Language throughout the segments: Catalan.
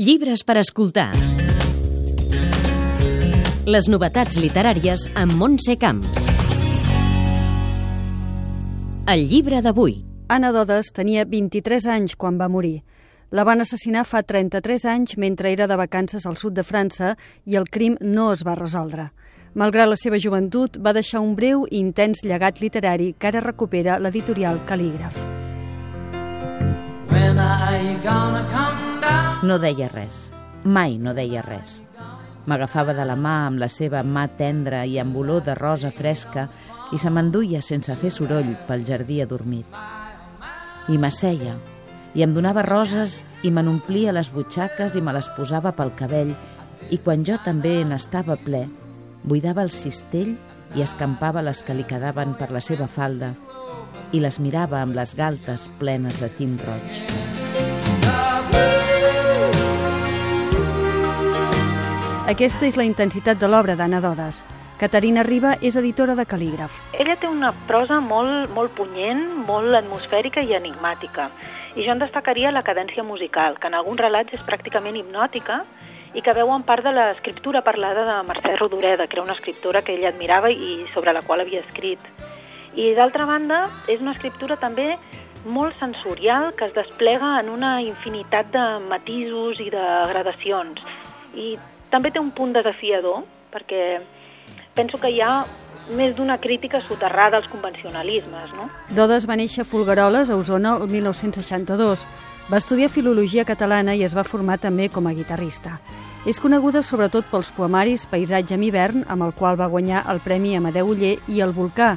Llibres per escoltar. Les novetats literàries amb Montse Camps. El llibre d'avui. Anna Dodes tenia 23 anys quan va morir. La van assassinar fa 33 anys mentre era de vacances al sud de França i el crim no es va resoldre. Malgrat la seva joventut, va deixar un breu i intens llegat literari que ara recupera l'editorial Calígraf. No deia res. Mai no deia res. M'agafava de la mà amb la seva mà tendra i amb olor de rosa fresca i se m'enduia sense fer soroll pel jardí adormit. I m'asseia, i em donava roses i me n'omplia les butxaques i me les posava pel cabell i quan jo també n'estava ple, buidava el cistell i escampava les que li quedaven per la seva falda i les mirava amb les galtes plenes de tint roig. Aquesta és la intensitat de l'obra d'Anna Dodes. Caterina Riba és editora de Calígraf. Ella té una prosa molt, molt punyent, molt atmosfèrica i enigmàtica. I jo en destacaria la cadència musical, que en alguns relats és pràcticament hipnòtica i que veuen part de l'escriptura parlada de Mercè Rodoreda, que era una escriptora que ella admirava i sobre la qual havia escrit. I d'altra banda, és una escriptura també molt sensorial que es desplega en una infinitat de matisos i de gradacions. I també té un punt desafiador, perquè penso que hi ha més d'una crítica soterrada als convencionalismes. No? Dodes va néixer a Folgueroles, a Osona, el 1962. Va estudiar Filologia Catalana i es va formar també com a guitarrista. És coneguda sobretot pels poemaris Paisatge en hivern, amb el qual va guanyar el Premi Amadeu Uller, i El volcà,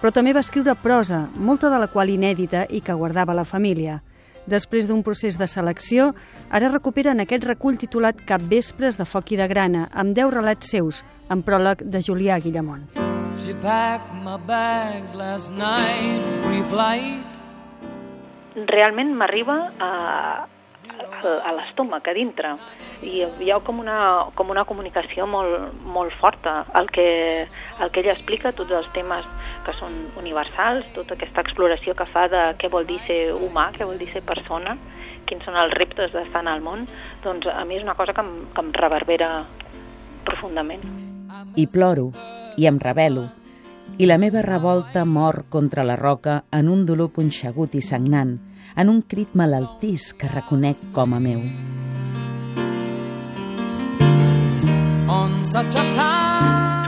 però també va escriure prosa, molta de la qual inèdita i que guardava la família. Després d'un procés de selecció, ara recuperen aquest recull titulat Cap vespres de foc i de grana, amb 10 relats seus, amb pròleg de Julià Guillamont. She packed my bags last night, pre-flight. Realment m'arriba a, a, a l'estómac, a dintre, i hi ha com una, com una comunicació molt, molt forta. El que, el que ella explica, tots els temes que són universals, tota aquesta exploració que fa de què vol dir ser humà, què vol dir ser persona, quins són els reptes d'estar en el món, doncs a mi és una cosa que em, que em reverbera profundament. I ploro, i em revelo, i la meva revolta mor contra la roca en un dolor punxegut i sagnant, en un crit malaltís que reconec com a meu.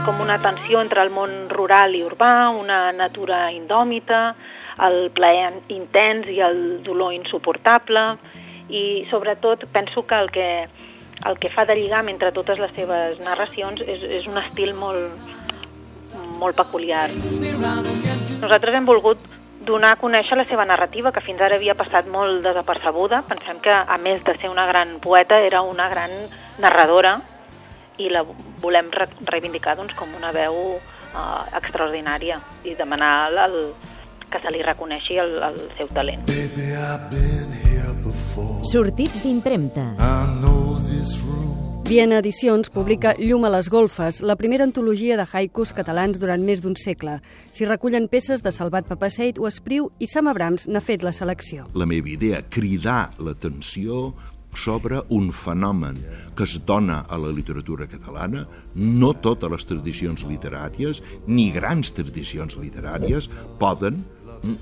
Com una tensió entre el món rural i urbà, una natura indòmita, el plaer intens i el dolor insuportable i sobretot penso que el que, el que fa de lligam entre totes les seves narracions és, és un estil molt, molt peculiar. Nosaltres hem volgut donar a conèixer la seva narrativa, que fins ara havia passat molt desapercebuda. Pensem que, a més de ser una gran poeta, era una gran narradora i la volem re reivindicar doncs, com una veu uh, extraordinària i demanar el, el, que se li reconeixi el, el seu talent. Sortits d'impremta. Viena Edicions publica Llum a les golfes, la primera antologia de haikus catalans durant més d'un segle. S'hi recullen peces de Salvat Papaseit o Espriu i Sam Abrams n'ha fet la selecció. La meva idea, cridar l'atenció sobre un fenomen que es dona a la literatura catalana, no totes les tradicions literàries, ni grans tradicions literàries, poden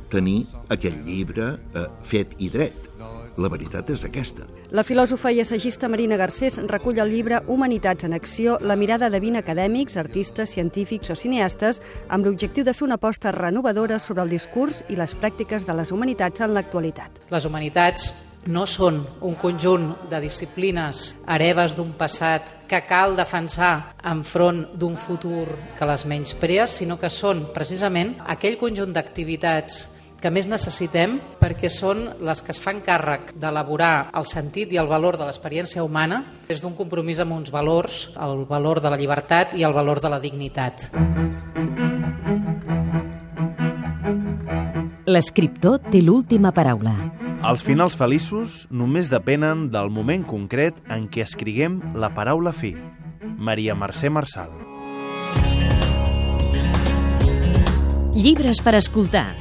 tenir aquest llibre eh, fet i dret. La veritat és aquesta. La filòsofa i assagista Marina Garcés recull el llibre Humanitats en acció, la mirada de 20 acadèmics, artistes, científics o cineastes amb l'objectiu de fer una aposta renovadora sobre el discurs i les pràctiques de les humanitats en l'actualitat. Les humanitats no són un conjunt de disciplines hereves d'un passat que cal defensar enfront d'un futur que les menysprea, sinó que són precisament aquell conjunt d'activitats que més necessitem perquè són les que es fan càrrec d'elaborar el sentit i el valor de l'experiència humana des d'un compromís amb uns valors, el valor de la llibertat i el valor de la dignitat. L'escriptor té l'última paraula. Els finals feliços només depenen del moment concret en què escriguem la paraula fi. Maria Mercè Marçal. Llibres per escoltar.